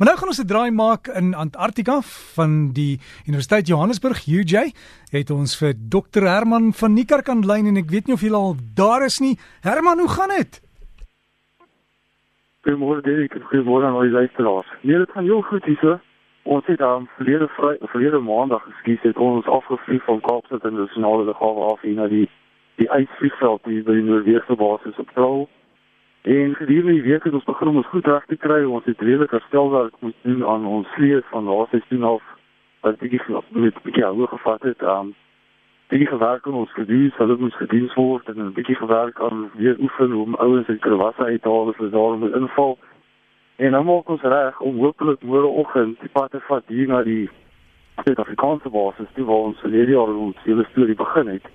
Maar nou gaan ons 'n draai maak in Antarktika van die Universiteit Johannesburg UJ. Het ons vir Dr Herman van Niekerk aan lyn en ek weet nie of jy al daar is nie. Herman, hoe gaan dit? Goeiemôre Dirk, goeiemôre aan al die luisteraars. Nee, dit gaan heel goed hier. Ons het dan verlede vry, verlede maandag geskiet het ons afgevlieg van Kaapstad internasionale lughawe af hier na die die ysvliegveld hier by die Noordwese basis op Troll. En gedurende die week het ons begin om ons goed reg te kry. Ons het redelik herstelwerk moet doen aan ons vlees van laaste seisoen af. Wat bietjie met bietjie hoër gevat het. Um bietjie gewerk aan ons sal dit ons geduur word en 'n bietjie gewerk aan weer oefen om ouens uit krawasse uit te haal as hulle daar moet inval. En dan maak ons reg om hopelik môreoggend die pad te vat hier na die Suid-Afrikaanse basis, die waar ons verlede jaar ons hele storie begin het.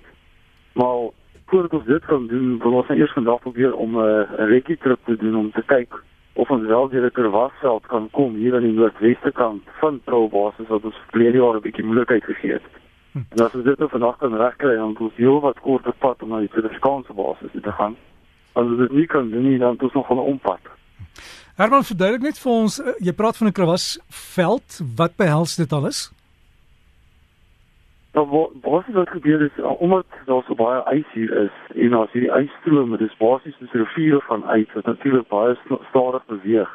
Maar voordat ons dit gaan doen, wil ons nou eers vandag probeer om 'n uh, rekkie trip te doen om te kyk of ons wel deur die Kerwasveld kan kom hier aan die noordweste kant van Troubasis wat ons verlede jaar 'n bietjie moeilikheid gegee het. Hm. En as ons dit nou vandag kan regkry, dan het ons heel wat korter pad om na die Suid-Afrikaanse basis te gaan. As dit nie kan doen nie, dan het ons nog 'n ompad. Herman, verduidelik net vir ons, uh, jy praat van 'n Kerwasveld, wat behels dit alles? Nou wat wat gebeur is omdat daar so baie ys hier is en as hierdie ysstrome dis basies dis riviere van ys wat natuurlik baie stadig beweeg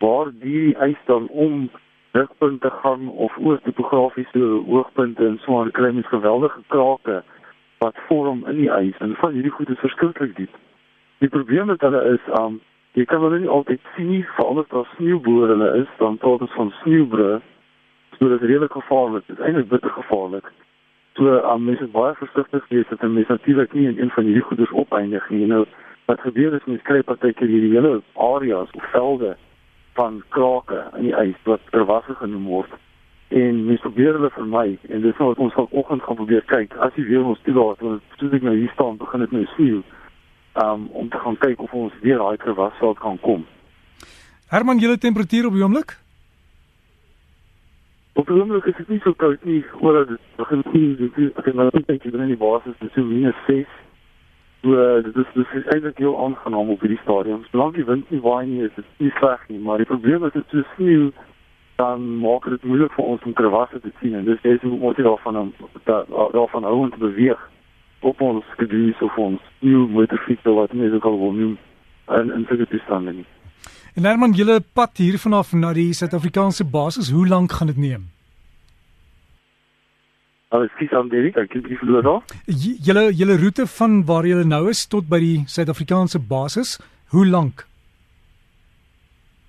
waar die ys dan om rugpunte gaan of oor topografiese hoogpunte en so 'n klein geweldige krake wat vorm in die ys en van hierdie goed is verskriklik diep. Die probleem met hulle is um jy kan hulle nie altyd sien nie veral as daar sneeu bo hulle is dan praat ons van sneeubrug. So dit is redelik gevaarlik. Dit is eintlik bitter gevaarlik. So um, mense baie versigtig wees dat mense natuurlik nie in een van hierdie goeders opeindig nie. Nou wat gebeur is mense kry partykeer hierdie hele areas of velde van krake in die ys wat terwasse genoem word. En mense probeer hulle vermy en dis wat ons vanoggend gaan probeer kyk. As jy weer ons toelaat, want soos ek nou hier staan, begin dit nou sneeu. Um om te gaan kyk of ons weer daai terwasse kan kom. Herman, julle temperatuur op die oomblik? Op die oomblik is dit nie so koud nie, maar dit begin sien dit is ek nou net net in die basis dis so minus 6. So dit is dit is eintlik heel aangenaam op hierdie stadium. Solank die wind nie waai nie, is dit nie sleg nie, maar die probleem is dit so sneeu dan maak dit moeilik vir ons om krawasse te sien en dis jy moet jy daarvan daarvan hou om te beweeg op ons gebied of ons nieuw motorfiets wat mense al wil noem en en sulke toestande nie. En Herman, julle pad hier vanaf na die Suid-Afrikaanse basis, hoe lank gaan dit neem? Alles kies aan Derek, ek kyk vir hulle daar. Julle julle roete van waar julle nou is tot by die Suid-Afrikaanse basis, hoe lank?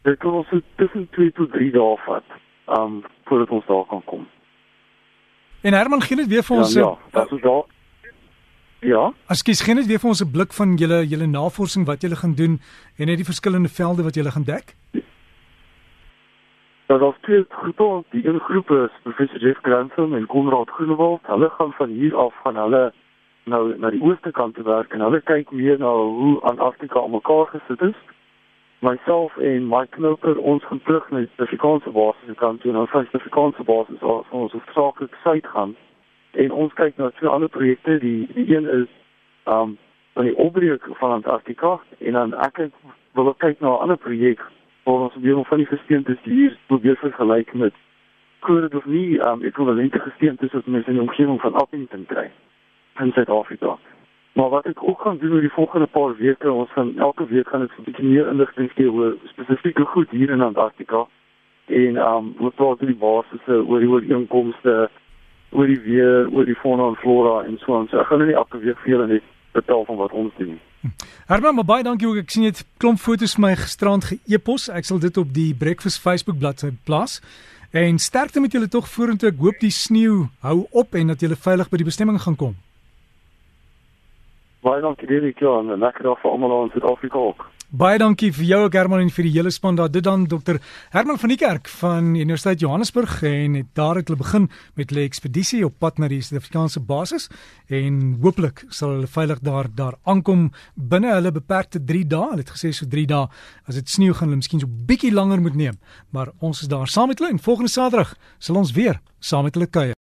Dit kan ons tussen 2 tot 3 dae vat, um voordat ons daar kan kom. En Herman, gee net weer vir ons Ja, ja dat is daar. Ja. Ekskuus, gee net weer vir ons 'n blik van julle julle navorsing wat julle gaan doen en net die verskillende velde wat julle gaan dek. Daar is twee groepe, die een groep is professor Jeff Grantham en Konrad Groenewald. Hulle gaan van hier af van hulle nou na die ooste kant te werk en hulle kyk meer na hoe Antarktika aan mekaar gesit is. Myself en Mike Knoper ons gaan terug na die Suid-Afrikaanse basis kant toe en ons van die Suid-Afrikaanse basis af ons hoofsaaklik suid gaan en ons kyk na twee ander projekte die, die een is um van die opbreek van Antarktika en dan ek wil kyk na 'n ander projek waar ons weer van die gesteentes hier probeer vergelyk met kode of nie um ekwivalente gesteentes wat mense in die omgewing van Appington kry in Suid-Afrika. Maar wat ek ook gaan doen oor die volgende paar weke, ons gaan elke week gaan ek 'n bietjie meer inligting gee oor spesifieke goed hier in Antarktika en um wat oor die basisse oor die ooreenkomste oor die weer, oor die fauna en flora en so aan. So ek gaan nou nie elke week vir julle net vertel van wat ons doen. Herman, maar baie dankie ook. Ek sien jy het klomp foto's vir my gisterand ge-e-pos. Ek sal dit op die Breakfast Facebook bladsy plaas. En sterkte met julle tog vorentoe. Ek hoop die sneeu hou op en dat julle veilig by die bestemming gaan kom. Baie dankie Derek, ja, en lekker dag vir almal in Suid-Afrika ook. Baie dankie vir jou ook Herman en vir die hele span daar. Dit dan Dr. Herman van die Kerk van Universiteit Johannesburg en het daar het hulle begin met hulle ekspedisie op pad na die Suid-Afrikaanse basis en hooplik sal hulle veilig daar daar aankom binne hulle beperkte 3 dae. Hulle het gesê so 3 dae. As dit sneeu gaan hulle miskien so bietjie langer moet neem, maar ons is daar saam met hulle en volgende Saterdag sal ons weer saam met hulle kuier.